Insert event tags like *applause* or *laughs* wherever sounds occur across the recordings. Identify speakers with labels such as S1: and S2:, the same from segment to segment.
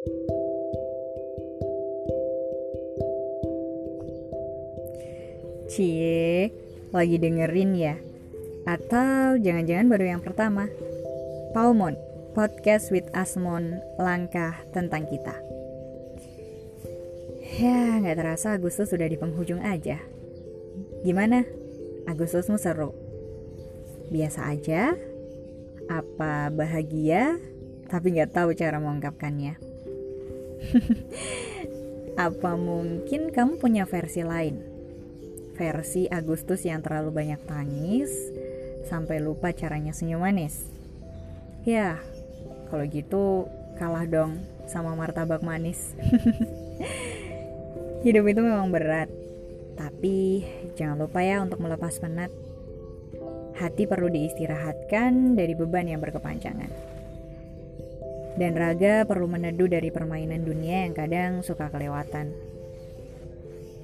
S1: Cie, lagi dengerin ya? Atau jangan-jangan baru yang pertama? Paumon, podcast with Asmon, langkah tentang kita. Ya, nggak terasa Agustus sudah di penghujung aja. Gimana? Agustusmu seru? Biasa aja? Apa bahagia? Tapi nggak tahu cara mengungkapkannya. *laughs* Apa mungkin kamu punya versi lain? versi Agustus yang terlalu banyak tangis sampai lupa caranya senyum manis. Ya, kalau gitu kalah dong sama martabak manis. *laughs* Hidup itu memang berat, tapi jangan lupa ya untuk melepas penat. Hati perlu diistirahatkan dari beban yang berkepanjangan. Dan raga perlu meneduh dari permainan dunia yang kadang suka kelewatan.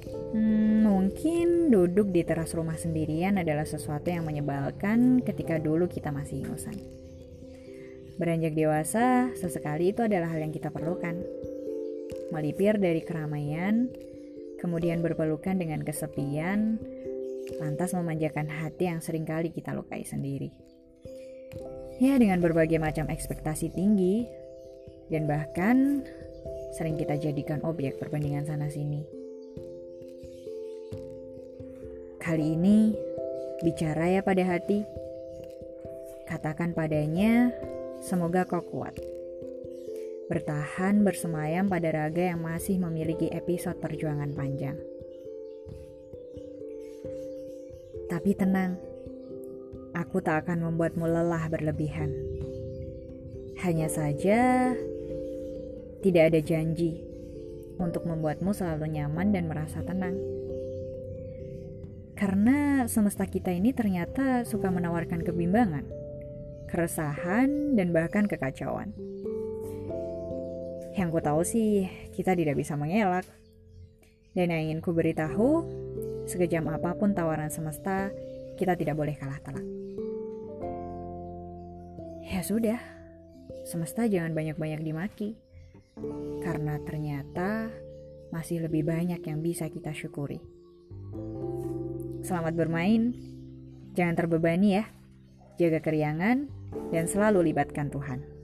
S1: Hmm, mungkin duduk di teras rumah sendirian adalah sesuatu yang menyebalkan ketika dulu kita masih ingusan. Beranjak dewasa, sesekali itu adalah hal yang kita perlukan. Melipir dari keramaian, kemudian berpelukan dengan kesepian, lantas memanjakan hati yang sering kali kita lukai sendiri. Ya, dengan berbagai macam ekspektasi tinggi, dan bahkan sering kita jadikan objek perbandingan sana-sini. Kali ini, bicara ya pada hati. Katakan padanya, semoga kau kuat. Bertahan bersemayam pada raga yang masih memiliki episode perjuangan panjang. Tapi tenang, aku tak akan membuatmu lelah berlebihan. Hanya saja, tidak ada janji untuk membuatmu selalu nyaman dan merasa tenang. Karena semesta kita ini ternyata suka menawarkan kebimbangan, keresahan, dan bahkan kekacauan. Yang ku tahu sih, kita tidak bisa mengelak. Dan yang ingin ku beritahu, sekejam apa pun tawaran semesta, kita tidak boleh kalah telak. Ya sudah, semesta jangan banyak-banyak dimaki. Karena ternyata masih lebih banyak yang bisa kita syukuri. Selamat bermain. Jangan terbebani ya. Jaga keriangan dan selalu libatkan Tuhan.